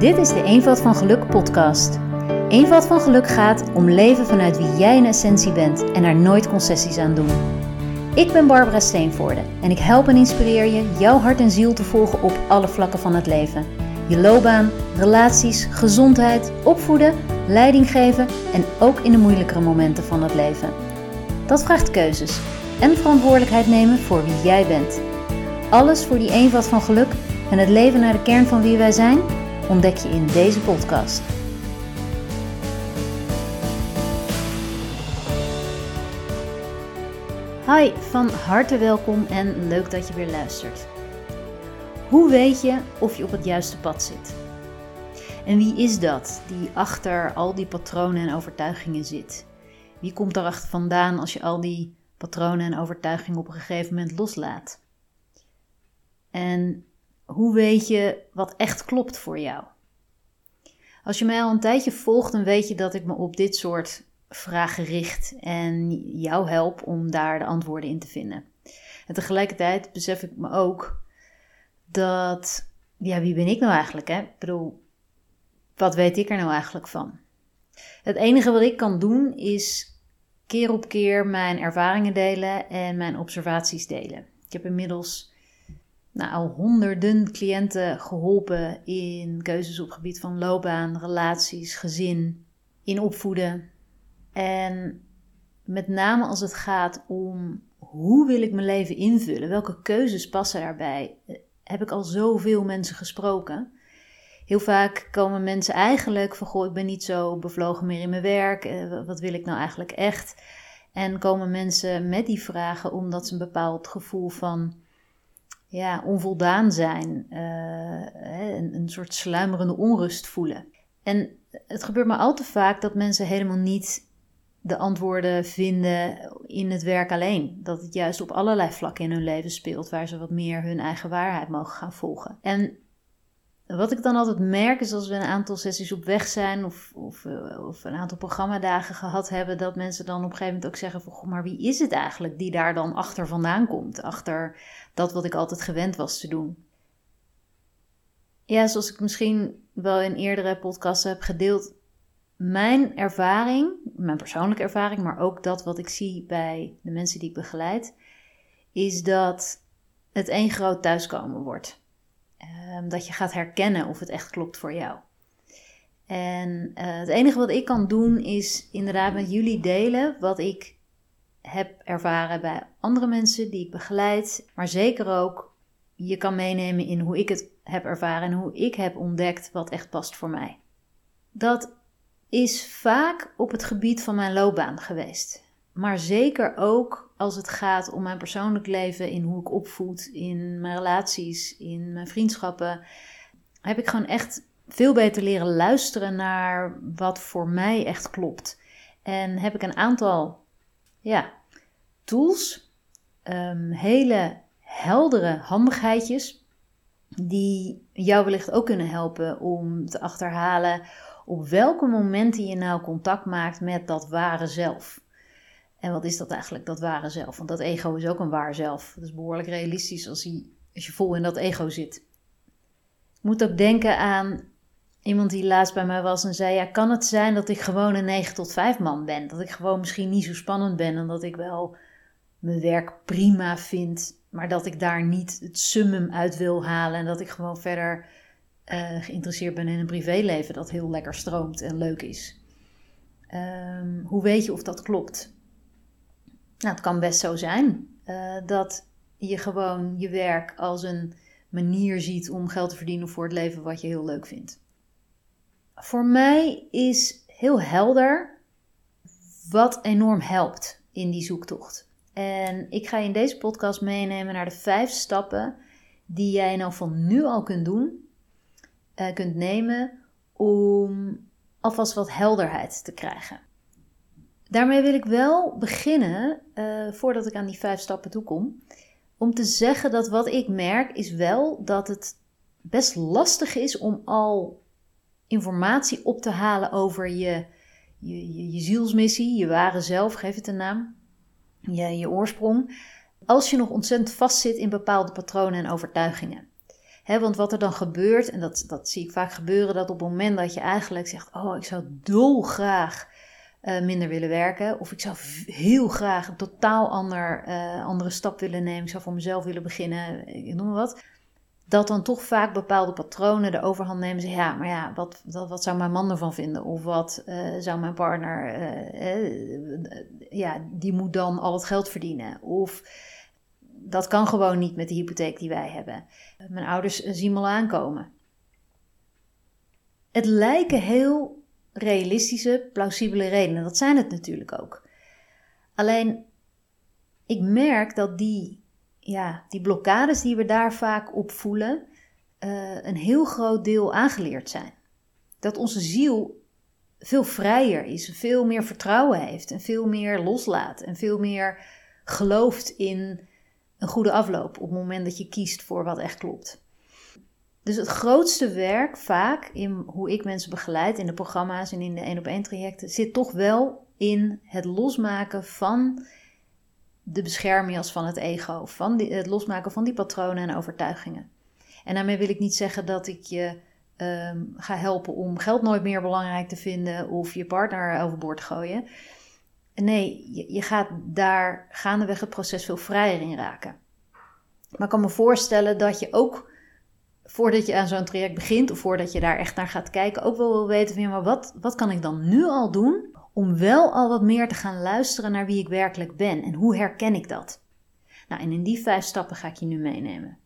Dit is de Eenvoud van Geluk podcast. Eenvoud van Geluk gaat om leven vanuit wie jij in essentie bent en er nooit concessies aan doen. Ik ben Barbara Steenvoorde en ik help en inspireer je jouw hart en ziel te volgen op alle vlakken van het leven. Je loopbaan, relaties, gezondheid, opvoeden, leiding geven en ook in de moeilijkere momenten van het leven. Dat vraagt keuzes en verantwoordelijkheid nemen voor wie jij bent. Alles voor die eenvoud van geluk en het leven naar de kern van wie wij zijn, ontdek je in deze podcast. Hi, van harte welkom en leuk dat je weer luistert. Hoe weet je of je op het juiste pad zit? En wie is dat die achter al die patronen en overtuigingen zit? Wie komt daarachter vandaan als je al die patronen en overtuigingen op een gegeven moment loslaat? En hoe weet je wat echt klopt voor jou? Als je mij al een tijdje volgt, dan weet je dat ik me op dit soort vragen richt en jou help om daar de antwoorden in te vinden. En tegelijkertijd besef ik me ook dat, ja, wie ben ik nou eigenlijk? Hè? Ik bedoel, wat weet ik er nou eigenlijk van? Het enige wat ik kan doen is keer op keer mijn ervaringen delen en mijn observaties delen. Ik heb inmiddels nou, al honderden cliënten geholpen in keuzes op gebied van loopbaan, relaties, gezin, in opvoeden. En met name als het gaat om hoe wil ik mijn leven invullen, welke keuzes passen daarbij, heb ik al zoveel mensen gesproken. Heel vaak komen mensen eigenlijk van goh, ik ben niet zo bevlogen meer in mijn werk, eh, wat wil ik nou eigenlijk echt? En komen mensen met die vragen omdat ze een bepaald gevoel van ja, onvoldaan zijn, uh, een, een soort sluimerende onrust voelen. En het gebeurt maar al te vaak dat mensen helemaal niet de antwoorden vinden in het werk alleen. Dat het juist op allerlei vlakken in hun leven speelt, waar ze wat meer hun eigen waarheid mogen gaan volgen. En wat ik dan altijd merk is als we een aantal sessies op weg zijn of, of, eh, of een aantal programmadagen gehad hebben, dat mensen dan op een gegeven moment ook zeggen van, goh, maar wie is het eigenlijk die daar dan achter vandaan komt? Achter dat wat ik altijd gewend was te doen. Ja, zoals ik misschien wel in eerdere podcasts heb gedeeld, mijn ervaring, mijn persoonlijke ervaring, maar ook dat wat ik zie bij de mensen die ik begeleid, is dat het één groot thuiskomen wordt. Ehm, dat je gaat herkennen of het echt klopt voor jou. En uh, het enige wat ik kan doen is inderdaad met jullie delen wat ik heb ervaren bij andere mensen die ik begeleid. Maar zeker ook je kan meenemen in hoe ik het heb ervaren en hoe ik heb ontdekt wat echt past voor mij. Dat is vaak op het gebied van mijn loopbaan geweest. Maar zeker ook als het gaat om mijn persoonlijk leven, in hoe ik opvoed, in mijn relaties, in mijn vriendschappen, heb ik gewoon echt veel beter leren luisteren naar wat voor mij echt klopt. En heb ik een aantal ja, tools, um, hele heldere handigheidjes, die jou wellicht ook kunnen helpen om te achterhalen op welke momenten je nou contact maakt met dat ware zelf. En wat is dat eigenlijk, dat ware zelf? Want dat ego is ook een waar zelf. Dat is behoorlijk realistisch als, je, als je vol in dat ego zit. Ik moet ook denken aan iemand die laatst bij mij was en zei: Ja, kan het zijn dat ik gewoon een 9 tot 5 man ben? Dat ik gewoon misschien niet zo spannend ben en dat ik wel mijn werk prima vind, maar dat ik daar niet het summum uit wil halen en dat ik gewoon verder uh, geïnteresseerd ben in een privéleven dat heel lekker stroomt en leuk is. Um, hoe weet je of dat klopt? Nou, het kan best zo zijn uh, dat je gewoon je werk als een manier ziet om geld te verdienen voor het leven wat je heel leuk vindt. Voor mij is heel helder wat enorm helpt in die zoektocht. En ik ga je in deze podcast meenemen naar de vijf stappen die jij nou van nu al kunt doen, uh, kunt nemen om alvast wat helderheid te krijgen. Daarmee wil ik wel beginnen, uh, voordat ik aan die vijf stappen toe kom, om te zeggen dat wat ik merk is wel dat het best lastig is om al informatie op te halen over je, je, je, zielsmissie, je ware zelf, geef het een naam, je, je oorsprong, als je nog ontzettend vastzit in bepaalde patronen en overtuigingen. want wat er dan gebeurt, en dat, dat zie ik vaak gebeuren, dat op het moment dat je eigenlijk zegt: Oh, ik zou dolgraag uh, minder willen werken, of ik zou heel graag een totaal ander, uh, andere stap willen nemen, ik zou voor mezelf willen beginnen, ik noem maar wat. Dat dan toch vaak bepaalde patronen de overhand nemen. Zeggen, ja, maar ja, wat, wat, zou mijn man ervan vinden? Of wat uh, zou mijn partner, ja, die moet dan al het geld verdienen. Of dat kan gewoon niet met de hypotheek die wij hebben. Mijn ouders zien me al aankomen. Het lijken heel realistische, plausibele redenen. Dat zijn het natuurlijk ook. Alleen, ik merk dat die, ja, die blokkades die we daar vaak op voelen, uh, een heel groot deel aangeleerd zijn. Dat onze ziel veel vrijer is, veel meer vertrouwen heeft en veel meer loslaat en veel meer gelooft in een goede afloop op het moment dat je kiest voor wat echt klopt. Dus het grootste werk vaak in hoe ik mensen begeleid in de programma's en in de één op één trajecten zit toch wel in het losmaken van de beschermjas van het ego, van het losmaken van die patronen en overtuigingen. En daarmee wil ik niet zeggen dat ik je um, ga helpen om geld nooit meer belangrijk te vinden of je partner overboord gooien. Nee, je, je gaat daar gaandeweg het proces veel vrijer in raken. Maar ik kan me voorstellen dat je ook, voordat je aan zo'n traject begint, of voordat je daar echt naar gaat kijken, ook wel wil weten van maar wat, wat kan ik dan nu al doen om wel al wat meer te gaan luisteren naar wie ik werkelijk ben en hoe herken ik dat? Nou, en in die vijf stappen ga ik je nu meenemen.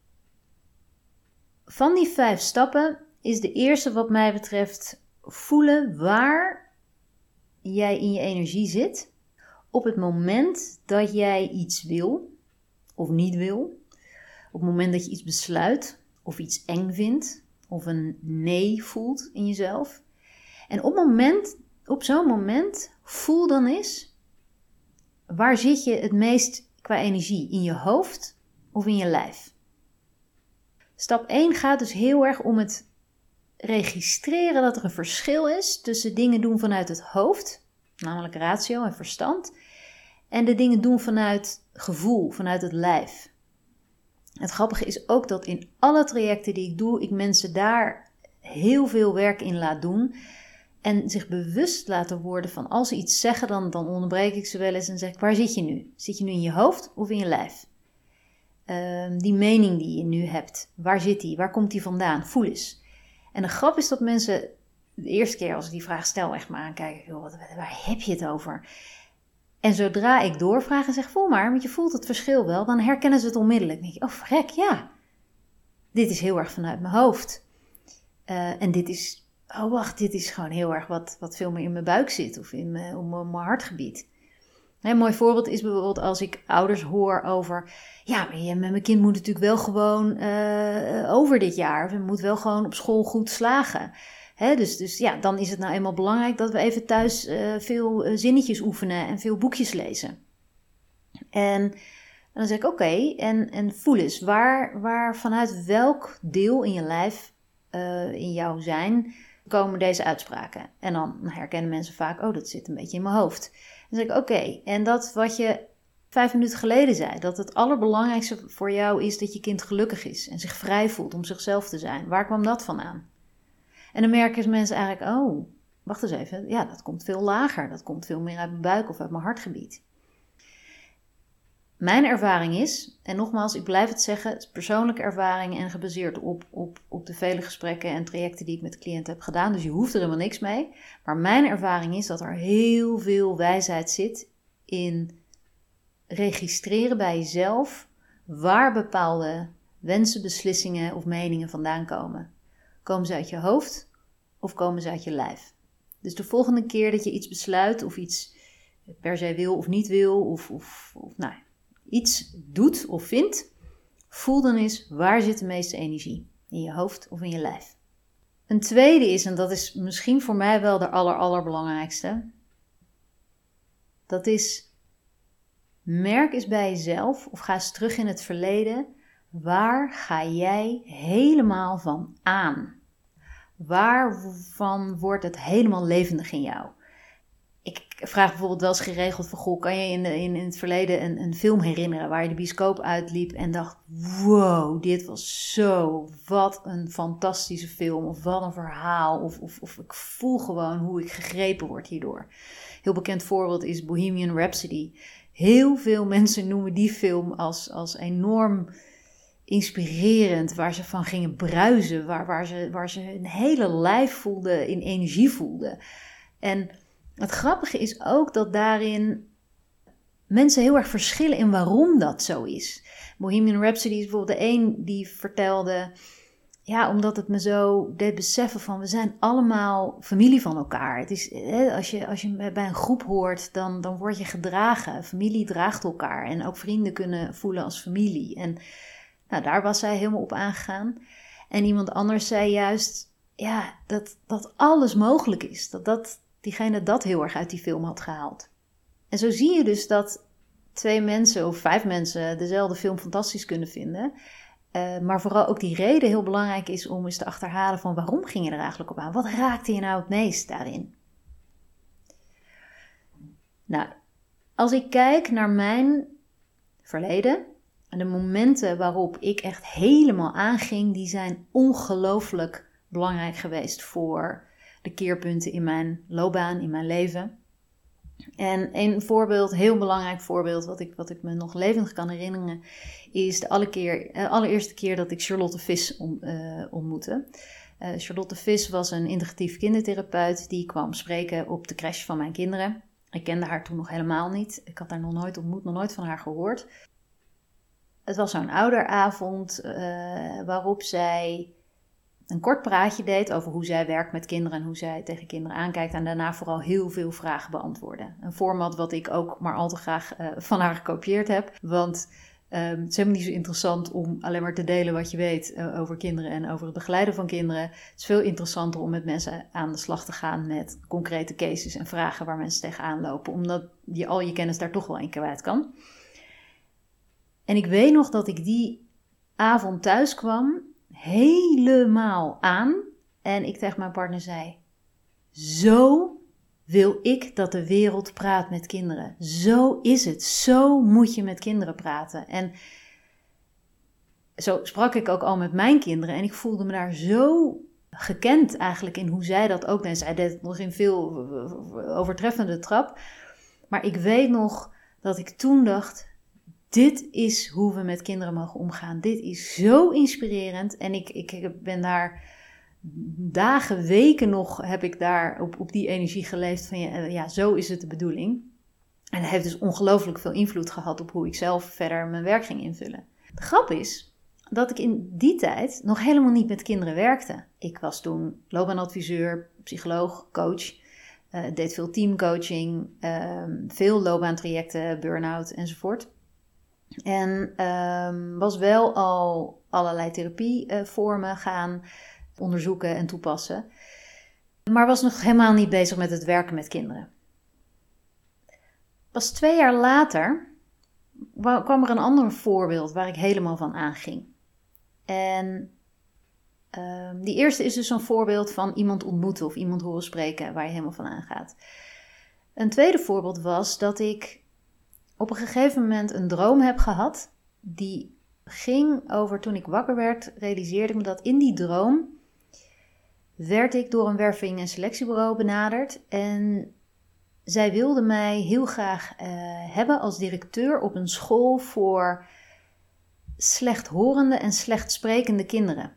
Van die vijf stappen is de eerste wat mij betreft voelen waar jij in je energie zit op het moment dat jij iets wil of niet wil, op het moment dat je iets besluit of iets eng vindt of een nee voelt in jezelf. En op, moment, op zo'n moment voel dan eens waar zit je het meest qua energie? In je hoofd of in je lijf? Stap 1 gaat dus heel erg om het registreren dat er een verschil is tussen dingen doen vanuit het hoofd, namelijk ratio en verstand, en de dingen doen vanuit gevoel, vanuit het lijf. Het grappige is ook dat in alle trajecten die ik doe, ik mensen daar heel veel werk in laat doen. En zich bewust laten worden van als ze iets zeggen, dan, dan onderbreek ik ze wel eens en zeg waar zit je nu? Zit je nu in je hoofd of in je lijf? Ehm, die mening die je nu hebt, waar zit die? Waar komt die vandaan? Voel eens. En de grap is dat mensen de eerste keer als ik die vraag stel echt maar aankijken: joh, waar heb je het over? En zodra ik doorvraag en zeg, voel maar, want je voelt het verschil wel, dan herkennen ze het onmiddellijk. Dan denk je, oh vrek, ja. Dit is heel erg vanuit mijn hoofd. Uh, en dit is, oh wacht, dit is gewoon heel erg wat, wat veel meer in mijn buik zit of in mijn, op mijn, hartgebied. Een mooi voorbeeld is bijvoorbeeld als ik ouders hoor over, ja, mijn kind moet natuurlijk wel gewoon uh, over dit jaar, of moet wel gewoon op school goed slagen dus, dus ja, dan is het nou eenmaal belangrijk dat we even thuis uh, veel uh, zinnetjes oefenen en veel boekjes lezen. En, dan zeg ik oké, en, en voel eens, waar, waar vanuit welk deel in je lijf, in jouw zijn, komen deze uitspraken? En dan herkennen mensen vaak, oh dat zit een beetje in mijn hoofd. Dan zeg ik oké, en dat wat je vijf minuten geleden zei, dat het allerbelangrijkste voor jou is dat je kind gelukkig is en zich vrij voelt om zichzelf te zijn. Waar kwam dat vandaan? En dan merken mensen eigenlijk, oh, wacht eens even, ja, dat komt veel lager. Dat komt veel meer uit mijn buik of uit mijn hartgebied. Mijn ervaring is, en nogmaals, ik blijf het zeggen, het is persoonlijke ervaring en gebaseerd op, op, op de vele gesprekken en trajecten die ik met de cliënt heb gedaan. Dus je hoeft er helemaal niks mee. Maar mijn ervaring is dat er heel veel wijsheid zit in registreren bij jezelf waar bepaalde wensen, beslissingen of meningen vandaan komen. Komen ze uit je hoofd of komen ze uit je lijf? Dus de volgende keer dat je iets besluit of iets per se wil of niet wil, of, of, of nou, iets doet of vindt, voel dan eens waar zit de meeste energie? In je hoofd of in je lijf? Een tweede is, en dat is misschien voor mij wel de aller, allerbelangrijkste, dat is merk eens bij jezelf of ga eens terug in het verleden Waar ga jij helemaal van aan? Waarvan wordt het helemaal levendig in jou? Vraag bijvoorbeeld wel eens geregeld van, goh, kan je in, in, in het verleden een, een film herinneren waar je de bioscoop uitliep en dacht, wow, dit was zo, wat een fantastische film, of wat een verhaal, of, of, of ik voel gewoon hoe ik gegrepen word hierdoor. Heel bekend voorbeeld is Bohemian Rhapsody. Heel veel mensen noemen die film als, als enorm inspirerend, waar ze van gingen bruisen, waar, waar, ze, waar ze een hele lijf voelden, in energie voelden. En het grappige is ook dat daarin mensen heel erg verschillen in waarom dat zo is. Bohemian Rhapsody is bijvoorbeeld de een die vertelde, ja, omdat het me zo deed beseffen van we zijn allemaal familie van elkaar. Het is, als, je, als je bij een groep hoort, dan, dan word je gedragen. Familie draagt elkaar en ook vrienden kunnen voelen als familie. En nou, daar was zij helemaal op aangegaan. En iemand anders zei juist, ja, dat, dat alles mogelijk is. Dat, dat diegene dat heel erg uit die film had gehaald. En zo zie je dus dat twee mensen of vijf mensen dezelfde film fantastisch kunnen vinden. Uh, maar vooral ook die reden heel belangrijk is om eens te achterhalen van waarom ging je er eigenlijk op aan? Wat raakte je nou het meest daarin? Nou, als ik kijk naar mijn verleden, en de momenten waarop ik echt helemaal aanging, die zijn ongelooflijk belangrijk geweest voor de keerpunten in mijn loopbaan, in mijn leven. En een voorbeeld, heel belangrijk voorbeeld, wat ik, wat ik me nog levendig kan herinneren, is de uh, allereerste keer dat ik Charlotte Vis uh, ontmoette. Uh, Charlotte Vis was een integratief kindertherapeut die kwam spreken op de crash van mijn kinderen. Ik kende haar toen nog helemaal niet. Ik had haar nog nooit ontmoet, nog nooit van haar gehoord. Het was zo'n ouderavond waarop zij een kort praatje deed over hoe zij werkt met kinderen en hoe zij tegen kinderen aankijkt. En daarna vooral heel veel vragen beantwoorden. Een format wat ik ook maar al te graag uh, van haar gekopieerd heb. Want um, het is helemaal niet zo interessant om alleen maar te delen wat je weet uh, over kinderen en over het begeleiden van kinderen. Het is veel interessanter om met mensen aan de slag te gaan met concrete cases en vragen waar mensen tegenaan lopen. Omdat je al je kennis daar toch wel in kwijt kan. En ik weet nog dat ik die avond thuis kwam helemaal aan. En ik tegen mijn partner zei: Zo wil ik dat de wereld praat met kinderen. Zo is het. Zo moet je met kinderen praten. En zo sprak ik ook al met mijn kinderen. En ik voelde me daar zo gekend eigenlijk in hoe zij dat ook deed. Zij deed het nog in veel overtreffende trap. Maar ik weet nog dat ik toen dacht: dit is hoe we met kinderen mogen omgaan. Dit is zo inspirerend. En ik, ik ben daar dagen, weken nog heb ik daar op, op die energie geleefd van ja, ja, zo is het de bedoeling. En dat heeft dus ongelooflijk veel invloed gehad op hoe ik zelf verder mijn werk ging invullen. De grap is dat ik in die tijd nog helemaal niet met kinderen werkte. Ik was toen loopbaanadviseur, psycholoog, coach. Uh, deed veel teamcoaching, uh, veel loopbaantrajecten, burn-out enzovoort. En um, was wel al allerlei therapievormen gaan onderzoeken en toepassen. Maar was nog helemaal niet bezig met het werken met kinderen. Pas twee jaar later kwam er een ander voorbeeld waar ik helemaal van aanging. En um, die eerste is dus een voorbeeld van iemand ontmoeten of iemand horen spreken waar je helemaal van aangaat. Een tweede voorbeeld was dat ik op een gegeven moment een droom heb gehad. Die ging over toen ik wakker werd, realiseerde ik me dat in die droom werd ik door een werving- en selectiebureau benaderd. En zij wilden mij heel graag uh, hebben als directeur op een school voor slechthorende en slecht sprekende kinderen.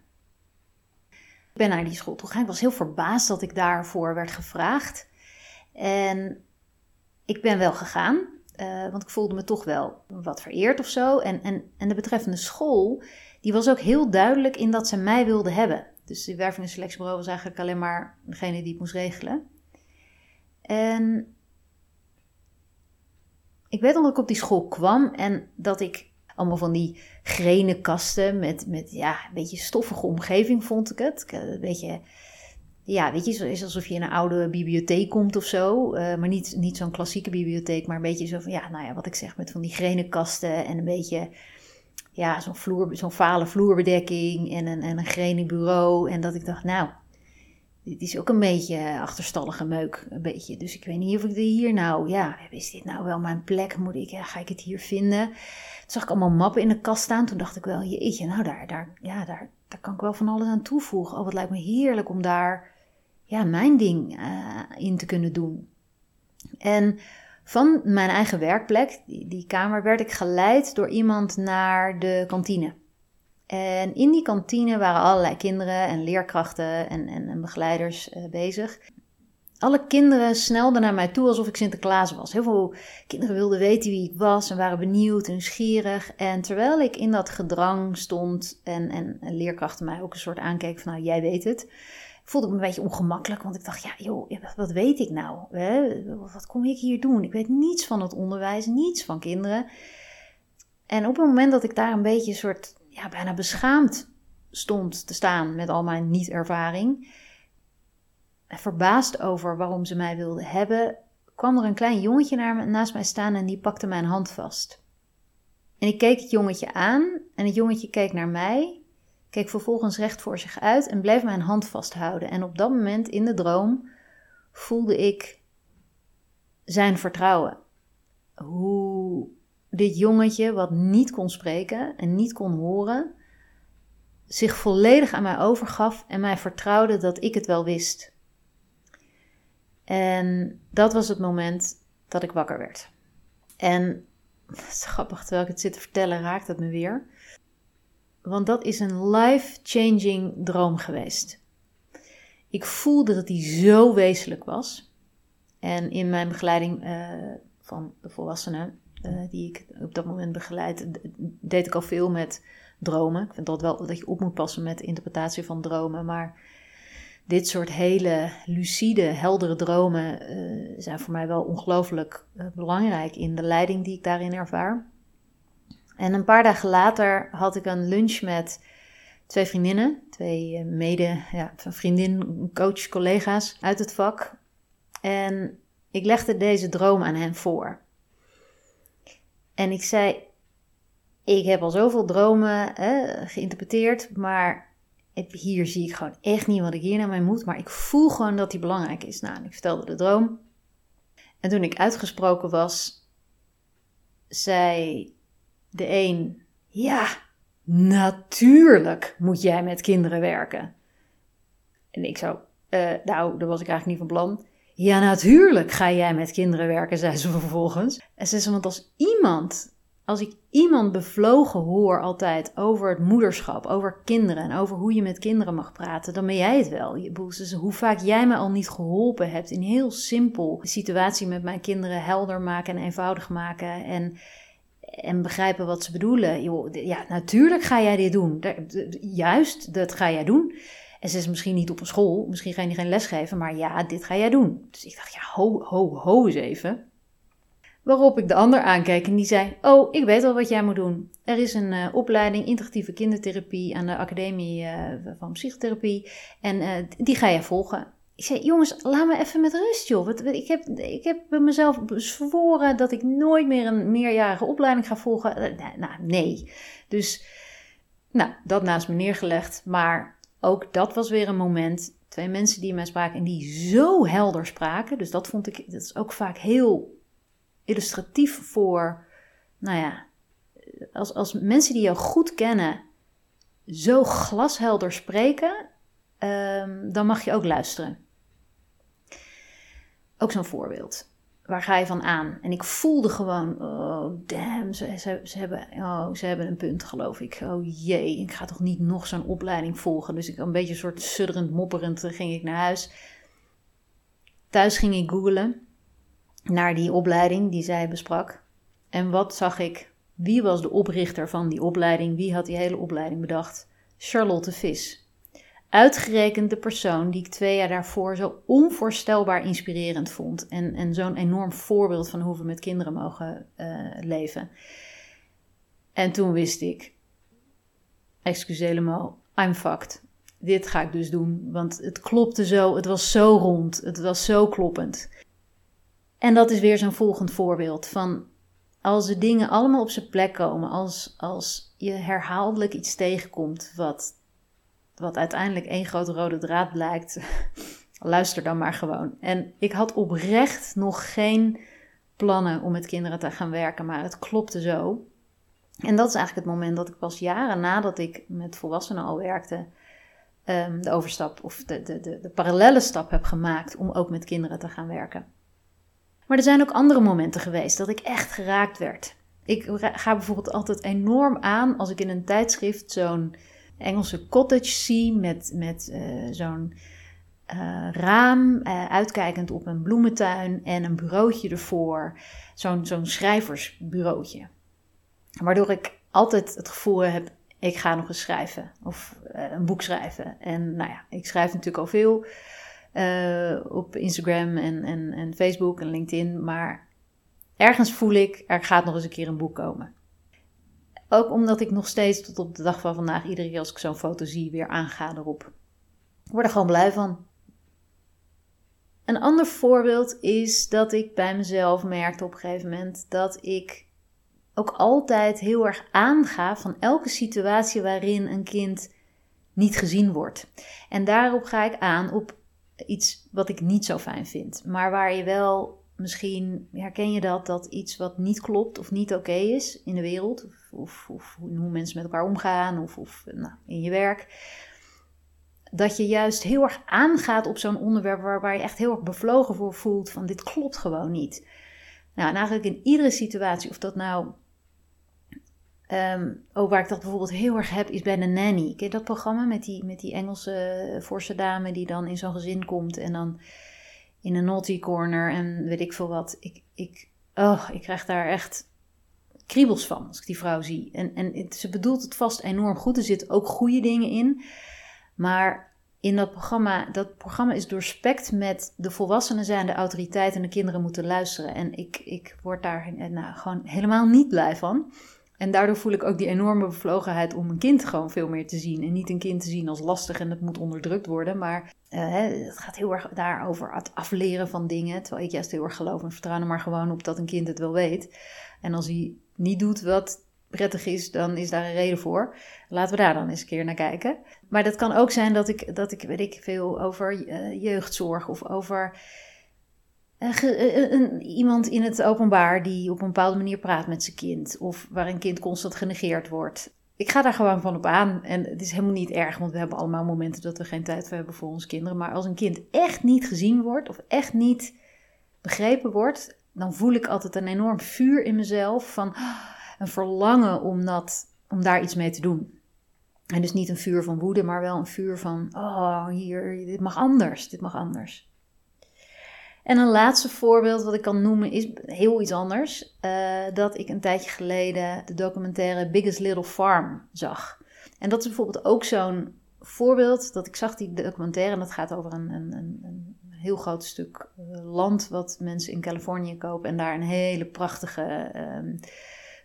Ik ben naar die school toe gegaan. Ik was heel verbaasd dat ik daarvoor werd gevraagd. En ik ben wel gegaan. Uh, want ik voelde me toch wel wat vereerd of zo. En, en, en de betreffende school, die was ook heel duidelijk in dat ze mij wilden hebben. Dus de werving- en selectiebureau was eigenlijk alleen maar degene die het moest regelen. En ik weet nog dat ik op die school kwam en dat ik allemaal van die grene kasten met, met ja, een beetje stoffige omgeving vond ik het. Een beetje ja, weet je, het is alsof je in een oude bibliotheek komt of zo. Uh, maar niet, niet zo'n klassieke bibliotheek, maar een beetje zo van, ja, nou ja, wat ik zeg, met van die grenen kasten en een beetje, ja, zo'n vloer, zo'n fale vloerbedekking en een, en een bureau. En dat ik dacht, nou, dit is ook een beetje achterstallige meuk, een beetje. Dus ik weet niet of ik hier nou, ja, is dit nou wel mijn plek? Moet ik, ga ik het hier vinden? Toen zag ik allemaal mappen in de kast staan. Toen dacht ik wel, jeetje, nou daar, daar, ja, daar, daar kan ik wel van alles aan toevoegen. Oh, wat lijkt me heerlijk om daar, ja, mijn ding uh, in te kunnen doen. En van mijn eigen werkplek, die, die kamer, werd ik geleid door iemand naar de kantine. En in die kantine waren allerlei kinderen en leerkrachten en, en, begeleiders uh, bezig. Alle kinderen snelden naar mij toe alsof ik Sinterklaas was. Heel veel kinderen wilden weten wie ik was en waren benieuwd en nieuwsgierig. En terwijl ik in dat gedrang stond en, en, en leerkrachten mij ook een soort aankeken van nou jij weet het, voelde ik me een beetje ongemakkelijk. Want ik dacht ja joh, wat weet ik nou? Hè? Wat kom ik hier doen? Ik weet niets van het onderwijs, niets van kinderen. En op het moment dat ik daar een beetje soort ja, bijna beschaamd stond te staan met al mijn niet-ervaring. Verbaasd over waarom ze mij wilden hebben, kwam er een klein jongetje naar naast mij staan en die pakte mijn hand vast. En ik keek het jongetje aan en het jongetje keek naar mij, keek vervolgens recht voor zich uit en bleef mijn hand vasthouden. En op dat moment in de droom voelde ik zijn vertrouwen. Hoe dit jongetje, wat niet kon spreken en niet kon horen, zich volledig aan mij overgaf en mij vertrouwde dat ik het wel wist. En dat was het moment dat ik wakker werd. En het is grappig, terwijl ik het zit te vertellen, raakt het me weer. Want dat is een life-changing droom geweest. Ik voelde dat die zo wezenlijk was. En in mijn begeleiding uh, van de volwassenen eh, die ik op dat moment begeleid, deed ik al veel met dromen. Ik vind dat wel dat je op moet passen met de interpretatie van dromen. Maar dit soort hele lucide, heldere dromen uh, zijn voor mij wel ongelooflijk belangrijk in de leiding die ik daarin ervaar. En een paar dagen later had ik een lunch met twee vriendinnen, twee mede, ja, vriendin, coach, collega's uit het vak. En ik legde deze droom aan hen voor. En ik zei: Ik heb al zoveel dromen hè, geïnterpreteerd, maar hier zie ik gewoon echt niet wat ik hier naar mij moet. Maar ik voel gewoon dat die belangrijk is. Nou, ik vertelde de droom. En toen ik uitgesproken was, zei de een: Ja, natuurlijk moet jij met kinderen werken. En ik zo: uh, Nou, daar was ik eigenlijk niet van plan. Ja, natuurlijk ga jij met kinderen werken, zei ze vervolgens. En ze zei, want als iemand, als ik iemand bevlogen hoor altijd over het moederschap, over kinderen en over hoe je met kinderen mag praten, dan ben jij het wel. Je, hoe vaak jij me al niet geholpen hebt in heel simpel de situatie met mijn kinderen helder maken en eenvoudig maken en, en begrijpen wat ze bedoelen. ja, natuurlijk ga jij dit doen. Juist, dat ga jij doen. En ze is misschien niet op een school, misschien ga je geen les geven, maar ja, dit ga jij doen. Dus ik dacht, ja, ho, ho, ho eens even. Waarop ik de ander aankeek en die zei: Oh, ik weet al wat jij moet doen. Er is een uh, opleiding interactieve kindertherapie aan de Academie uh, van Psychotherapie. En uh, die ga je volgen. Ik zei: Jongens, laat me even met rust, joh. Ik heb, ik heb mezelf bezworen dat ik nooit meer een meerjarige opleiding ga volgen. nou, nee. Dus, nou, dat naast me neergelegd. Maar ook dat was weer een moment. Twee mensen die mij spraken en die zo helder spraken. Dus dat vond ik, dat is ook vaak heel illustratief voor, nou ja, als, als mensen die jou goed kennen zo glashelder spreken, um, dan mag je ook luisteren. Ook zo'n voorbeeld waar ga je van aan? En ik voelde gewoon, oh damn, ze, ze, hebben, oh, ze hebben een punt geloof ik. Oh jee, ik ga toch niet nog zo'n opleiding volgen. Dus ik een beetje een soort sudderend, mopperend eh, ging ik naar huis. Thuis ging ik googlen naar die opleiding die zij besprak. En wat zag ik? Wie was de oprichter van die opleiding? Wie had die hele opleiding bedacht? Charlotte Vis. Uitgerekend de persoon die ik twee jaar daarvoor zo onvoorstelbaar inspirerend vond. En, en zo'n enorm voorbeeld van hoe we met kinderen mogen uh, leven. En toen wist ik, excusez-le I'm fucked. Dit ga ik dus doen, want het klopte zo, het was zo rond, het was zo kloppend. En dat is weer zo'n volgend voorbeeld van als de dingen allemaal op zijn plek komen, als, als je herhaaldelijk iets tegenkomt wat wat uiteindelijk één grote rode draad blijkt, luister dan maar gewoon. En ik had oprecht nog geen plannen om met kinderen te gaan werken, maar het klopte zo. En dat is eigenlijk het moment dat ik pas jaren nadat ik met volwassenen al werkte, ehm, de overstap of de, de, de, de parallele stap heb gemaakt om ook met kinderen te gaan werken. Maar er zijn ook andere momenten geweest dat ik echt geraakt werd. Ik ga bijvoorbeeld altijd enorm aan als ik in een tijdschrift zo'n Engelse cottage zie met, met uh, zo'n uh, raam uh, uitkijkend op een bloementuin en een bureautje ervoor. Zo'n zo'n schrijversbureautje. Waardoor ik altijd het gevoel heb, ik ga nog eens schrijven of een boek schrijven. En nou ja, ik schrijf natuurlijk al veel op Instagram en, en, en Facebook en LinkedIn, maar ergens voel ik, er gaat nog eens een keer een boek komen. Ook omdat ik nog steeds tot op de dag van vandaag, iedere keer als ik zo'n foto zie, weer aanga erop. Ik word er gewoon blij van. Een ander voorbeeld is dat ik bij mezelf merkte op een gegeven moment dat ik ook altijd heel erg aanga van elke situatie waarin een kind niet gezien wordt. En daarop ga ik aan op iets wat ik niet zo fijn vind, maar waar je wel misschien herken je dat, dat iets wat niet klopt of niet oké is in de wereld, of, of, hoe mensen met elkaar omgaan, of, of nou, in je werk, dat je juist heel erg aangaat op zo'n onderwerp waar, je echt heel erg bevlogen voor voelt van dit klopt gewoon niet. Nou, en eigenlijk in iedere situatie, of dat nou Um, ook waar ik dat bijvoorbeeld heel erg heb, is bij de nanny. Ken dat programma met die, met die Engelse forse dame die dan in zo'n gezin komt en dan in een naughty corner en weet ik veel wat. Ik, ik, oh, ik krijg daar echt kriebels van als ik die vrouw zie. En, en ze bedoelt het vast enorm goed. Er zitten ook goede dingen in. Maar in dat programma, dat programma is doorspekt met de volwassenen zijn de autoriteit en de kinderen moeten luisteren. En ik, ik word daar nou, gewoon helemaal niet blij van. En daardoor voel ik ook die enorme bevlogenheid om een kind gewoon veel meer te zien. En niet een kind te zien als lastig en dat moet onderdrukt worden. Maar uh, het gaat heel erg daarover het afleren van dingen. Terwijl ik juist heel erg geloof en vertrouw er maar gewoon op dat een kind het wel weet. En als hij niet doet wat prettig is, dan is daar een reden voor. Laten we daar dan eens een keer naar kijken. Maar dat kan ook zijn dat ik, dat ik weet ik veel over uh, jeugdzorg of over uh, iemand in het openbaar die op een bepaalde manier praat met zijn kind. Of waar een kind constant genegeerd wordt. Ik ga daar gewoon van op aan. En het is helemaal niet erg, want we hebben allemaal momenten dat we geen tijd hebben voor onze kinderen. Maar als een kind echt niet gezien wordt of echt niet begrepen wordt, dan voel ik altijd een enorm vuur in mezelf van ah, een verlangen om, dat, om daar iets mee te doen. En dus niet een vuur van woede, maar wel een vuur van, oh, hier, dit mag anders, dit mag anders. En een laatste voorbeeld wat ik kan noemen is heel iets anders. Uh, dat ik een tijdje geleden de documentaire Biggest Little Farm zag. En dat is bijvoorbeeld ook zo'n voorbeeld dat ik zag die documentaire. En dat gaat over een, een, een heel groot stuk eh, land wat mensen in Californië kopen. En daar een hele prachtige, um,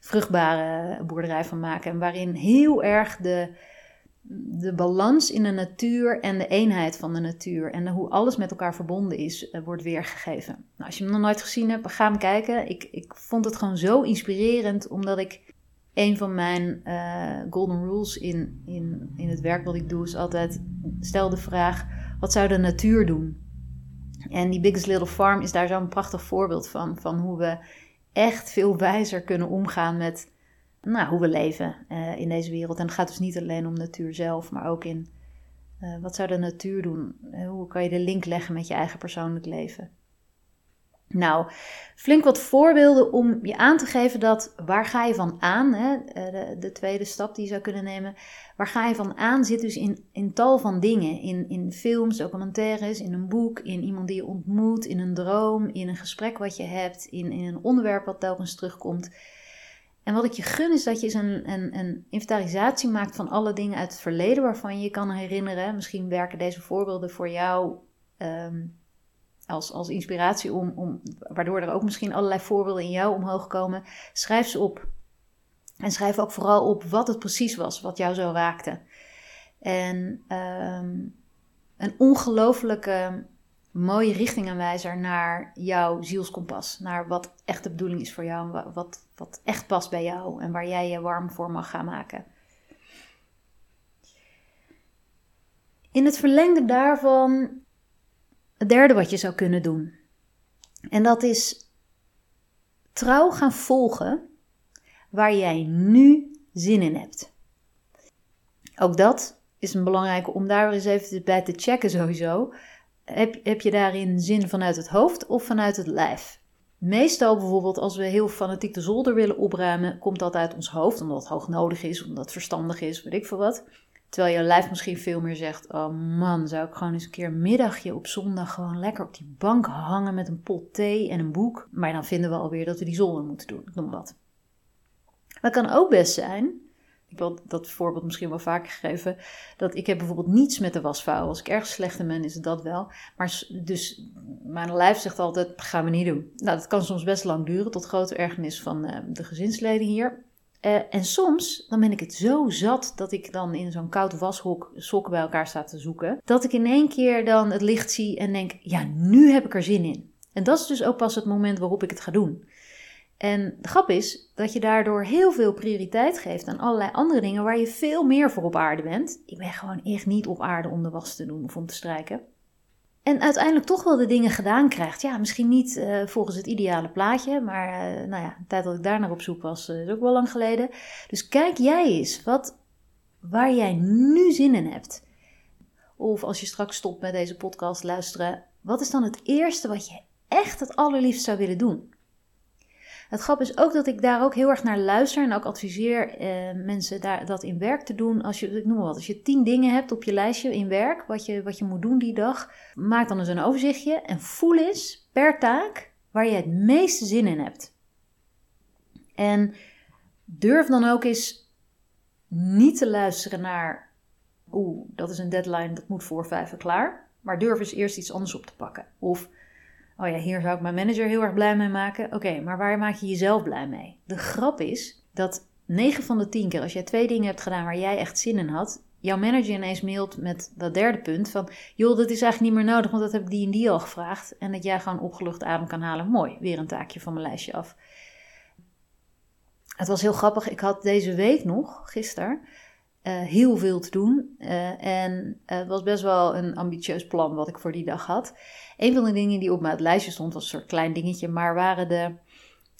vruchtbare boerderij van maken. En waarin heel erg de de balans in de natuur en de eenheid van de natuur en hoe alles met elkaar verbonden is, eh, wordt weergegeven. Nou, als je hem nog nooit gezien hebt, ga hem kijken. Ik, ik vond het gewoon zo inspirerend, omdat ik een van mijn uh, golden rules in, in, in het werk wat ik doe, is altijd stel de vraag: wat zou de natuur doen? En die Biggest Little Farm is daar zo'n prachtig voorbeeld van, van hoe we echt veel wijzer kunnen omgaan met nou, hoe we leven uh, in deze wereld. En het gaat dus niet alleen om natuur zelf, maar ook in uh, wat zou de natuur doen? Uh, hoe kan je de link leggen met je eigen persoonlijk leven? Nou, flink wat voorbeelden om je aan te geven dat waar ga je van aan, hè, de, de, tweede stap die je zou kunnen nemen, waar ga je van aan zit dus in, in tal van dingen. In, in films, documentaires, in een boek, in iemand die je ontmoet, in een droom, in een gesprek wat je hebt, in, in een onderwerp wat telkens terugkomt. En wat ik je gun is dat je eens een, een, een, inventarisatie maakt van alle dingen uit het verleden waarvan je je kan herinneren. Misschien werken deze voorbeelden voor jou ehm, als, als inspiratie om, om, waardoor er ook misschien allerlei voorbeelden in jou omhoog komen. Schrijf ze op. En schrijf ook vooral op wat het precies was wat jou zo raakte. En um, een ongelofelijke mooie richtingaanwijzer naar jouw zielskompas. Naar wat echt de bedoeling is voor jou. Wat, wat echt past bij jou. En waar jij je warm voor mag gaan maken. In het verlengde daarvan, het derde wat je zou kunnen doen. En dat is trouw gaan volgen waar jij nu zin in hebt. Ook dat is een belangrijke om daar eens even bij te checken sowieso. Heb, heb je daarin zin vanuit het hoofd of vanuit het lijf? Meestal bijvoorbeeld als we heel fanatiek de zolder willen opruimen, komt dat uit ons hoofd, omdat het hoog nodig is, omdat het verstandig is, weet ik veel wat. Terwijl je lijf misschien veel meer zegt: Oh man, zou ik gewoon eens een keer middagje op zondag gewoon lekker op die bank hangen met een pot thee en een boek. Maar dan vinden we alweer dat we die zolder moeten doen. Noem wat. Maar kan ook best zijn ik wil dat voorbeeld misschien wel vaker gegeven. Dat ik heb bijvoorbeeld niets met de wasvouw. Als ik erg slecht in ben, is het dat wel. Maar dus mijn lijf zegt altijd, gaan we niet doen. Nou, dat kan soms best lang duren, tot grote ergernis van uh, de gezinsleden hier. Uh, en soms, dan ben ik het zo zat dat ik dan in zo'n koud washok sokken bij elkaar sta te zoeken. Dat ik in één keer dan het licht zie en denk, ja, nu heb ik er zin in. En dat is dus ook pas het moment waarop ik het ga doen. En de grap is dat je daardoor heel veel prioriteit geeft aan allerlei andere dingen waar je veel meer voor op aarde bent. Ik ben gewoon echt niet op aarde om de was te doen of om te strijken. En uiteindelijk toch wel de dingen gedaan krijgt. Ja, misschien niet uh, volgens het ideale plaatje, maar uh, nou ja, de tijd dat ik daar naar op zoek was, uh, is ook wel lang geleden. Dus kijk jij eens wat, waar jij nu zin in hebt. Of als je straks stopt met deze podcast luisteren, wat is dan het eerste wat je echt het allerliefst zou willen doen? Het grap is ook dat ik daar ook heel erg naar luister en ook adviseer eh, mensen daar, dat in werk te doen. Als je, ik noem maar wat, als je tien dingen hebt op je lijstje in werk, wat je, wat je moet doen die dag, maak dan eens een overzichtje en voel eens per taak waar je het meeste zin in hebt. En durf dan ook eens niet te luisteren naar, oeh, dat is een deadline, dat moet voor vijf klaar. Maar durf eens eerst iets anders op te pakken. Of Oh ja, hier zou ik mijn manager heel erg blij mee maken. Oké, maar waar maak je jezelf blij mee? De grap is dat 9 van de 10 keer als jij twee dingen hebt gedaan waar jij echt zin in had, jouw manager ineens mailt met dat derde punt van, joh, dat is eigenlijk niet meer nodig, want dat heb ik die en die al gevraagd. En dat jij gewoon opgelucht adem kan halen. Mooi, weer een taakje van mijn lijstje af. Het was heel grappig. Ik had deze week nog, gisteren, uh, heel veel te doen. Uh, en het was best wel een ambitieus plan wat ik voor die dag had. Een van de dingen die op mijn lijstje stond, was een soort klein dingetje, maar waren de.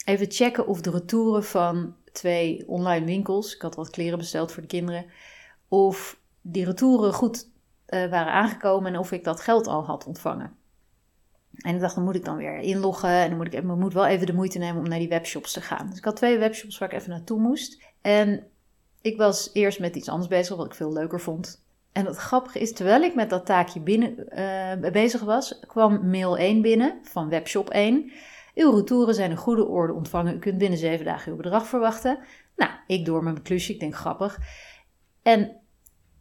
Even checken of de retouren van twee online winkels, ik had wat kleren besteld voor de kinderen, of die retouren goed waren aangekomen en of ik dat geld al had ontvangen. En ik dacht, dan moet ik dan weer inloggen en dan moet ik, ik moet wel even de moeite nemen om naar die webshops te gaan. Dus ik had twee webshops waar ik even naartoe moest. En ik was eerst met iets anders bezig, wat ik veel leuker vond. En het grappige is, terwijl ik met dat taakje binnen, uh, bezig was, kwam mail 1 binnen van webshop 1. Uw retouren zijn in goede orde ontvangen. U kunt binnen 7 dagen uw bedrag verwachten. Nou, ik door mijn klusje, ik denk grappig. En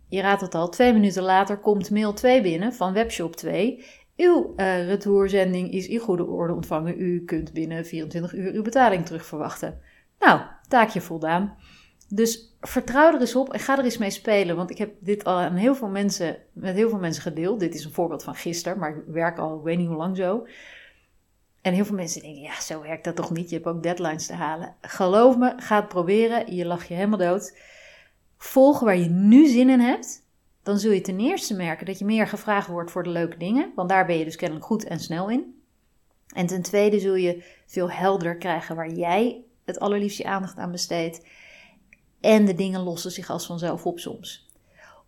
je raadt het al, twee minuten later komt mail 2 binnen van webshop 2. Uw uh, retourzending is in goede orde ontvangen. U kunt binnen 24 uur uw betaling terugverwachten. Nou, taakje voldaan. Dus vertrouw er eens op en ga er eens mee spelen. Want ik heb dit al aan heel veel mensen, met heel veel mensen gedeeld. Dit is een voorbeeld van gisteren, maar ik werk al ik weet niet hoe lang zo. En heel veel mensen denken, ja, zo werkt dat toch niet? Je hebt ook deadlines te halen. Geloof me, ga het proberen. Je lacht je helemaal dood. Volg waar je nu zin in hebt. Dan zul je ten eerste merken dat je meer gevraagd wordt voor de leuke dingen. Want daar ben je dus kennelijk goed en snel in. En ten tweede zul je veel helderder krijgen waar jij het allerliefst je aandacht aan besteedt. En de dingen lossen zich als vanzelf op soms.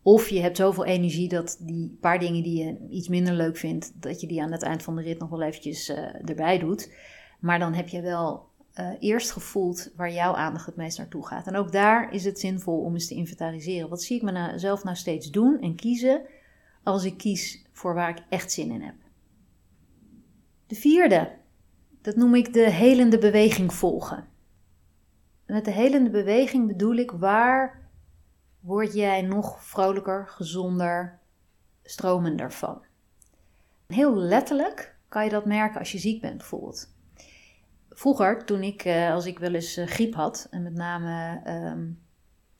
Of je hebt zoveel energie dat die paar dingen die je iets minder leuk vindt, dat je die aan het eind van de rit nog wel eventjes uh, erbij doet. Maar dan heb je wel uh, eerst gevoeld waar jouw aandacht het meest naartoe gaat. En ook daar is het zinvol om eens te inventariseren. Wat zie ik mezelf nou, nou steeds doen en kiezen als ik kies voor waar ik echt zin in heb. De vierde, dat noem ik de helende beweging volgen. Met de helende beweging bedoel ik waar word jij nog vrolijker, gezonder, stromender van. Heel letterlijk kan je dat merken als je ziek bent bijvoorbeeld. Vroeger, toen ik, eh, als ik wel eens eh, griep had, en met name ehm,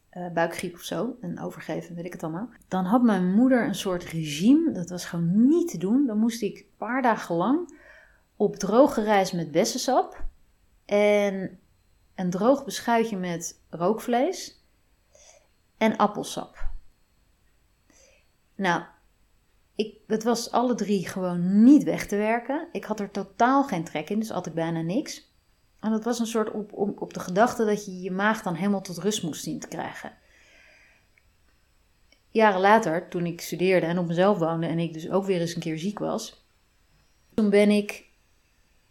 eh, buikgriep of zo, en overgeven, weet ik het allemaal, dan had mijn moeder een soort regime, dat was gewoon niet te doen. Dan moest ik een paar dagen lang op droge reis met bessensap en een droog beschuitje met rookvlees en appelsap. Nou, ik, was alle drie gewoon niet weg te werken. Ik had er totaal geen trek in, dus at ik bijna niks. En dat was een soort op, op, op de gedachte dat je je maag dan helemaal tot rust moest zien te krijgen. Jaren later, toen ik studeerde en op mezelf woonde en ik dus ook weer eens een keer ziek was, toen ben ik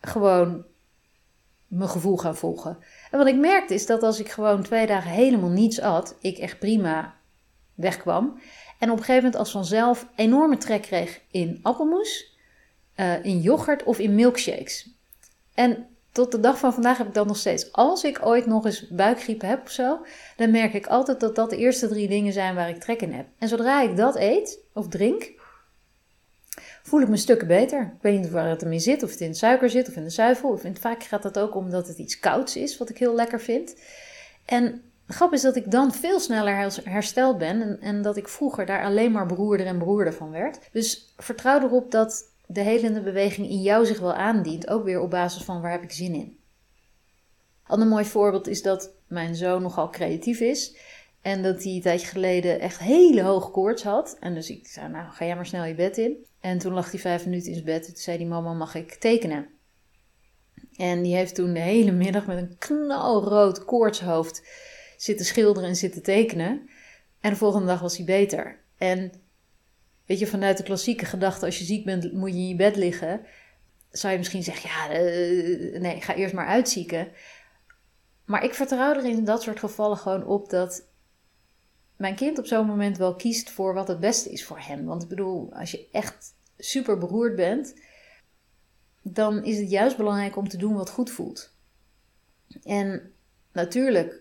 gewoon mijn gevoel gaan volgen. En wat ik merkte is dat als ik gewoon twee dagen helemaal niets at, ik echt prima wegkwam. En op een gegeven moment als vanzelf enorme trek kreeg in appelmoes, uh, in yoghurt of in milkshakes. En tot de dag van vandaag heb ik dat nog steeds. Als ik ooit nog eens buikgriep heb of zo, dan merk ik altijd dat dat de eerste drie dingen zijn waar ik trek in heb. En zodra ik dat eet of drink, voel ik me stukken beter. Ik weet niet waar het ermee zit, of het in suiker zit of in de zuivel. Of in, vaak gaat dat ook omdat het iets kouds is, wat ik heel lekker vind. En de grap is dat ik dan veel sneller hersteld ben en, en dat ik vroeger daar alleen maar beroerder en beroerder van werd. Dus vertrouw erop dat de helende beweging in jou zich wel aandient, ook weer op basis van waar heb ik zin in. Ander mooi voorbeeld is dat mijn zoon nogal creatief is. En dat hij een tijdje geleden echt hele hoge koorts had. En dus ik zei, nou ga jij maar snel je bed in. En toen lag hij vijf minuten in zijn bed. En toen zei die mama, mag ik tekenen? En die heeft toen de hele middag met een knalrood koortshoofd zitten schilderen en zitten tekenen. En de volgende dag was hij beter. En weet je, vanuit de klassieke gedachte, als je ziek bent, moet je in je bed liggen. Zou je misschien zeggen, ja, uh, nee, ga eerst maar uitzieken. Maar ik vertrouw er in dat soort gevallen gewoon op dat mijn kind op zo'n moment wel kiest voor wat het beste is voor hem. Want ik bedoel, als je echt super beroerd bent, dan is het juist belangrijk om te doen wat goed voelt. En natuurlijk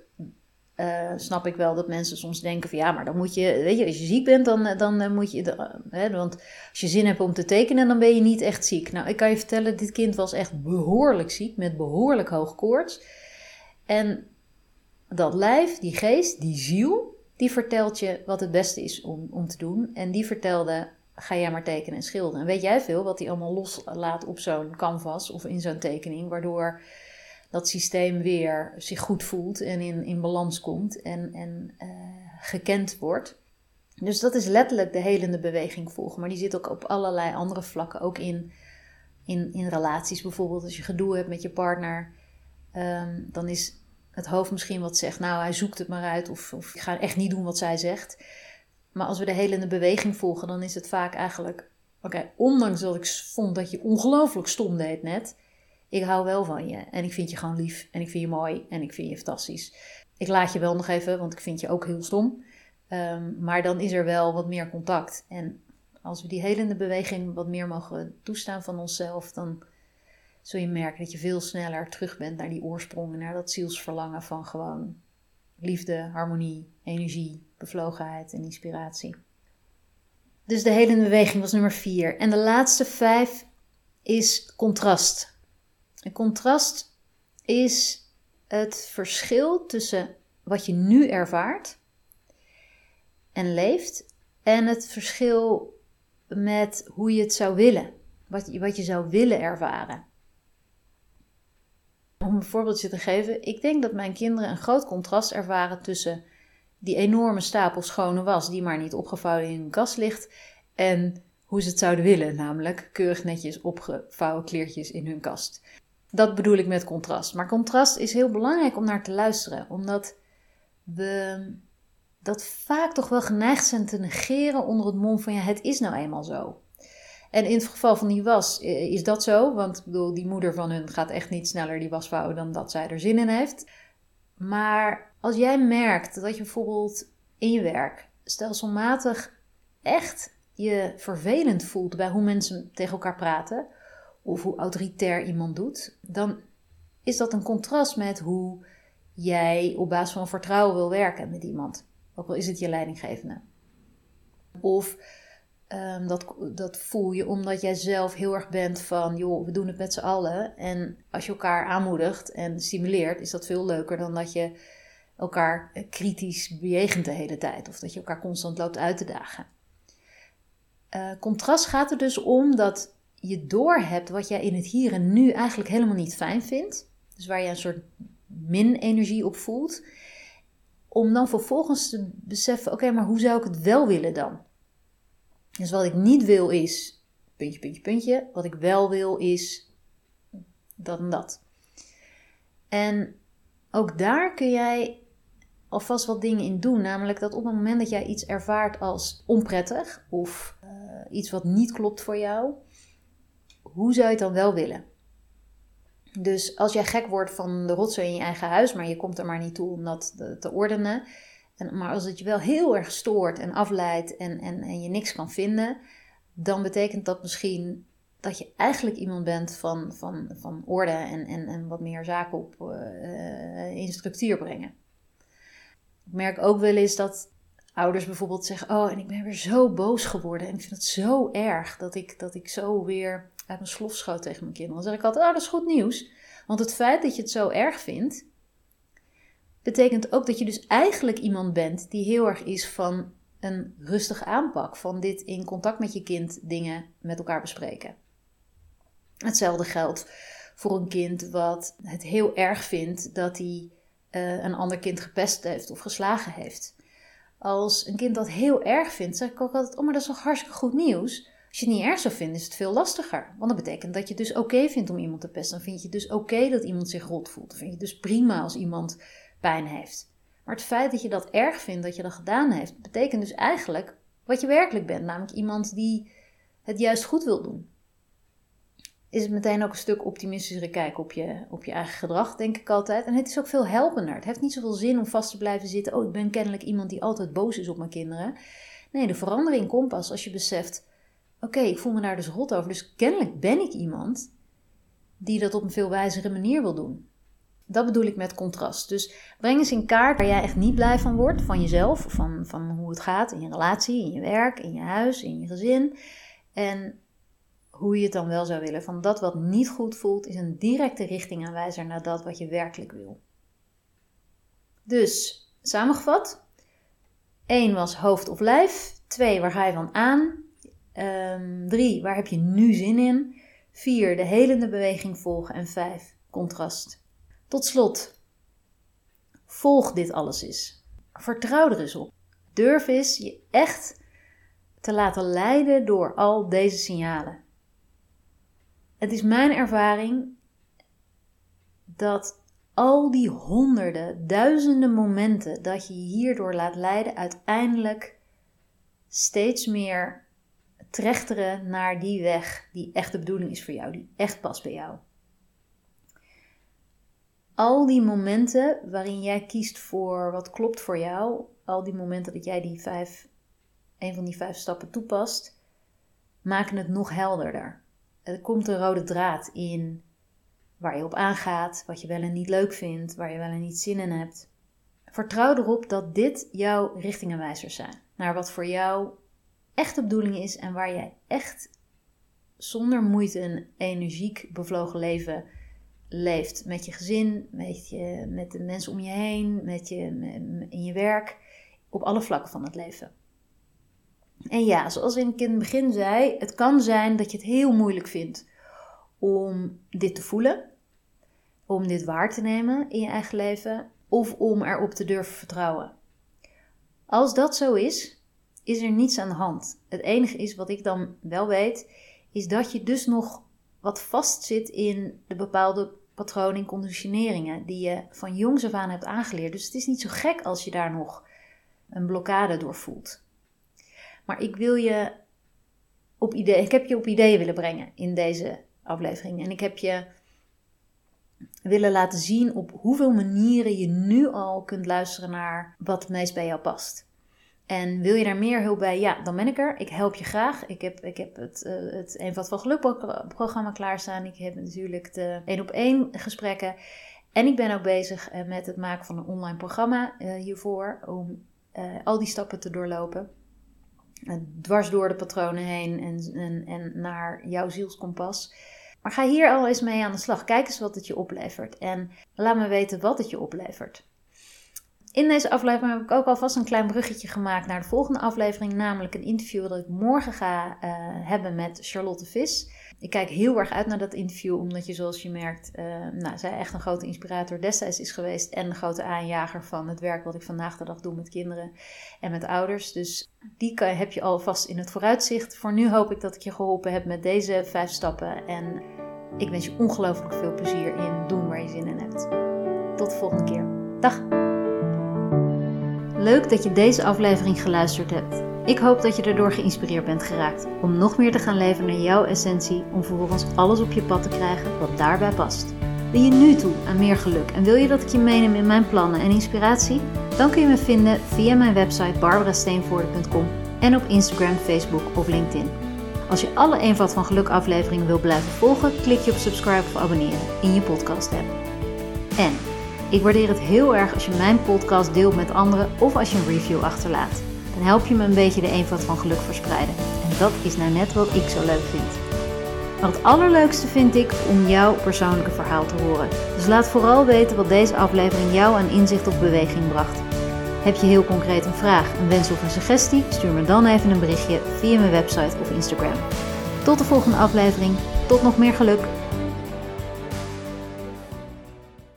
uh, snap ik wel dat mensen soms denken van ja, maar dan moet je, weet je, als je ziek bent, dan, dan uh, moet je, uh, hè, want als je zin hebt om te tekenen, dan ben je niet echt ziek. Nou, ik kan je vertellen, dit kind was echt behoorlijk ziek, met behoorlijk hoog koorts. En dat lijf, die geest, die ziel, die vertelt je wat het beste is om, om te doen. En die vertelde, ga jij maar tekenen en schilderen. En weet jij veel wat hij allemaal loslaat op zo'n canvas of in zo'n tekening, waardoor dat systeem weer zich goed voelt en in, in balans komt en, en uh, gekend wordt. Dus dat is letterlijk de helende beweging volgen. Maar die zit ook op allerlei andere vlakken. Ook in, in, in relaties bijvoorbeeld. Als je gedoe hebt met je partner. Um, dan is het hoofd misschien wat zegt. Nou, hij zoekt het maar uit. Of, of ik ga echt niet doen wat zij zegt. Maar als we de helende beweging volgen. Dan is het vaak eigenlijk. Oké, ondanks dat ik vond dat je ongelooflijk stom deed net ik hou wel van je en ik vind je gewoon lief en ik vind je mooi en ik vind je fantastisch. Ik laat je wel nog even, want ik vind je ook heel stom. Um, maar dan is er wel wat meer contact. En als we die helende beweging wat meer mogen toestaan van onszelf, dan zul je merken dat je veel sneller terug bent naar die oorsprong en naar dat zielsverlangen van gewoon liefde, harmonie, energie, bevlogenheid en inspiratie. Dus de helende beweging was nummer vier. En de laatste vijf is contrast. Een contrast is het verschil tussen wat je nu ervaart en leeft en het verschil met hoe je het zou willen, wat wat je zou willen ervaren. Om een voorbeeldje te geven, ik denk dat mijn kinderen een groot contrast ervaren tussen die enorme stapel schone was die maar niet opgevouwen in een kast ligt en hoe ze het zouden willen, namelijk keurig netjes opgevouwen kleertjes in hun kast. Dat bedoel ik met contrast. Maar contrast is heel belangrijk om naar te luisteren, omdat we dat vaak toch wel geneigd zijn te negeren onder het mom van ja, het is nou eenmaal zo. En in het geval van die was eh, is dat zo, want ik bedoel, die moeder van hun gaat echt niet sneller die was vouwen dan dat zij er zin in heeft. Maar als jij merkt dat je bijvoorbeeld in je werk stelselmatig echt je vervelend voelt bij hoe mensen tegen elkaar praten, of hoe autoritair iemand doet, dan is dat een contrast met hoe jij op basis van vertrouwen wil werken met iemand. Ook al is het je leidinggevende. Of um, dat, dat voel je omdat jij zelf heel erg bent van, joh, we doen het met z'n allen. En als je elkaar aanmoedigt en stimuleert, is dat veel leuker dan dat je elkaar kritisch bejegent de hele tijd. Of dat je elkaar constant loopt uit te dagen. Uh, contrast gaat er dus om dat je doorhebt wat jij in het hier en nu eigenlijk helemaal niet fijn vindt. Dus waar je een soort min-energie op voelt. Om dan vervolgens te beseffen: oké, maar hoe zou ik het wel willen dan? Dus wat ik niet wil is, puntje, puntje, puntje. Wat ik wel wil is dat en dat. En ook daar kun jij alvast wat dingen in doen. Namelijk dat op het moment dat jij iets ervaart als onprettig of uh, iets wat niet klopt voor jou, hoe zou je het dan wel willen? Dus als jij gek wordt van de rotzooi in je eigen huis, maar je komt er maar niet toe om dat te ordenen. Maar als het je wel heel erg stoort en afleidt en, en, en je niks kan vinden, dan betekent dat misschien dat je eigenlijk iemand bent van, van, van orde en, en, en wat meer zaken op uh, in structuur brengen. Ik merk ook wel eens dat ouders bijvoorbeeld zeggen: Oh, en ik ben weer zo boos geworden. En ik vind het zo erg dat ik, dat ik zo weer uit mijn slof schoot tegen mijn kinderen. Dan zeg ik altijd: Oh, dat is goed nieuws. Want het feit dat je het zo erg vindt, betekent ook dat je dus eigenlijk iemand bent die heel erg is van een rustige aanpak. Van dit in contact met je kind dingen met elkaar bespreken. Hetzelfde geldt voor een kind wat het heel erg vindt dat hij uh, een ander kind gepest heeft of geslagen heeft. Als een kind dat heel erg vindt, zeg ik ook altijd: Oh, maar dat is toch hartstikke goed nieuws? Als je het niet erg zou vinden, is het veel lastiger. Want dat betekent dat je het dus oké vindt om iemand te pesten. Dan vind je het dus oké dat iemand zich rot voelt. Dan vind je het dus prima als iemand pijn heeft. Maar het feit dat je dat erg vindt, dat je dat gedaan heeft, betekent dus eigenlijk wat je werkelijk bent. Namelijk iemand die het juist goed wil doen is het meteen ook een stuk optimistischer kijk op je, op je eigen gedrag, denk ik altijd. En het is ook veel helpender. Het heeft niet zoveel zin om vast te blijven zitten. Oh, ik ben kennelijk iemand die altijd boos is op mijn kinderen. Nee, de verandering komt pas als je beseft: oké, ik voel me daar dus rot over. Dus kennelijk ben ik iemand die dat op een veel wijzere manier wil doen. Dat bedoel ik met contrast. Dus breng eens in kaart waar jij echt niet blij van wordt, van jezelf, van, van hoe het gaat in je relatie, in je werk, in je huis, in je gezin. En hoe je het dan wel zou willen. Van dat wat niet goed voelt, is een directe richtingaanwijzer naar dat wat je werkelijk wil. Dus, samengevat. 1 was hoofd of lijf. 2, waar ga je van aan? 3, ehm, waar heb je nu zin in? 4, de helende beweging volgen. En 5, contrast. Tot slot, volg dit alles eens. Vertrouw er eens op. Durf eens je echt te laten leiden door al deze signalen. Het is mijn ervaring dat al die honderden, duizenden momenten dat je je hierdoor laat leiden, uiteindelijk steeds meer trechteren naar die weg die echt de bedoeling is voor jou, die echt past bij jou. Al die momenten waarin jij kiest voor wat klopt voor jou, al die momenten dat jij die vijf, een van die vijf stappen toepast, maken het nog helderder er komt een rode draad in waar je op aangaat, wat je wel en niet leuk vindt, waar je wel en niet zin in hebt. Vertrouw erop dat dit jouw richtingenwijzers zijn. Naar wat voor jou echt de bedoeling is en waar jij echt zonder moeite een energiek bevlogen leven leeft. Met je gezin, met, je, met de mensen om je heen, met je, in je werk, op alle vlakken van het leven. En ja, zoals ik in het begin zei, het kan zijn dat je het heel moeilijk vindt om dit te voelen, om dit waar te nemen in je eigen leven of om erop te durven vertrouwen. Als dat zo is, is er niets aan de hand. Het enige is wat ik dan wel weet, is dat je dus nog wat vastzit in de bepaalde patronen en conditioneringen die je van jongs af aan hebt aangeleerd. Dus het is niet zo gek als je daar nog een blokkade door voelt. Maar ik wil je op idee, ik heb je op ideeën willen brengen in deze aflevering. En ik heb je willen laten zien op hoeveel manieren je nu al kunt luisteren naar wat het meest bij jou past. En wil je daar meer hulp bij? Ja, dan ben ik er. Ik help je graag. Ik heb, ik heb het, uh, het Eenvoud van Geluk programma klaarstaan. Ik heb natuurlijk de één op één gesprekken. En ik ben ook bezig eh, met het maken van een online programma uh, hiervoor. Om al die stappen te doorlopen dwars door de patronen heen en, en, en naar jouw zielskompas. Maar ga hier al eens mee aan de slag. Kijk eens wat het je oplevert. En laat me weten wat het je oplevert. In deze aflevering heb ik ook alvast een klein bruggetje gemaakt naar de volgende aflevering. Namelijk een interview dat ik morgen ga uh, hebben met Charlotte Vis. Ik kijk heel erg uit naar dat interview, omdat je zoals je merkt, uh, nou, zij echt een grote inspirator destijds is geweest en een grote aanjager van het werk wat ik vandaag de dag doe met kinderen en met ouders. Dus die kan, heb je alvast in het vooruitzicht. Voor nu hoop ik dat ik je geholpen heb met deze vijf stappen en ik wens je ongelooflijk veel plezier in doen waar je zin in hebt. Tot de volgende keer. Dag! Leuk dat je deze aflevering geluisterd hebt. Ik hoop dat je erdoor geïnspireerd bent geraakt om nog meer te gaan leven naar jouw essentie, om vervolgens alles op je pad te krijgen wat daarbij past. Ben je nu toe aan meer geluk en wil je dat ik je meeneem in mijn plannen en inspiratie? Dan kun je me vinden via mijn website barbarasteenvoorde.com en op Instagram, Facebook of LinkedIn. Als je alle Eenvoud van Geluk afleveringen wil blijven volgen, klik je op subscribe of abonneren in je podcast app. En ik waardeer het heel erg als je mijn podcast deelt met anderen of als je een review achterlaat. Dan help je me een beetje de eenvoud van geluk verspreiden. En dat is nou net wat ik zo leuk vind. Maar het allerleukste vind ik om jouw persoonlijke verhaal te horen. Dus laat vooral weten wat deze aflevering jou aan inzicht of beweging bracht. Heb je heel concreet een vraag, een wens of een suggestie? Stuur me dan even een berichtje via mijn website of Instagram. Tot de volgende aflevering. Tot nog meer geluk.